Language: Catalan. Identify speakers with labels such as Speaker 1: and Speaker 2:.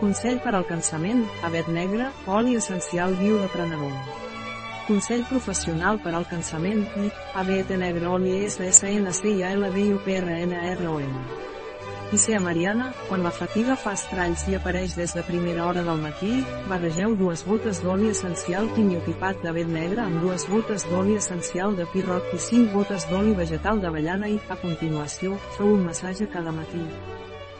Speaker 1: Consell per al cansament, avet negre, oli essencial biodeprenedor. Consell professional per al cansament, I, avet negre oli SSNCILBIUPRNRON. Icea Mariana, quan la fatiga fa estralls i apareix des de primera hora del matí, barregeu dues gotes d'oli essencial quimiotipat d'avet negre amb dues gotes d'oli essencial de pirroc i cinc gotes d'oli vegetal d'avellana i, a continuació, feu un massatge cada matí.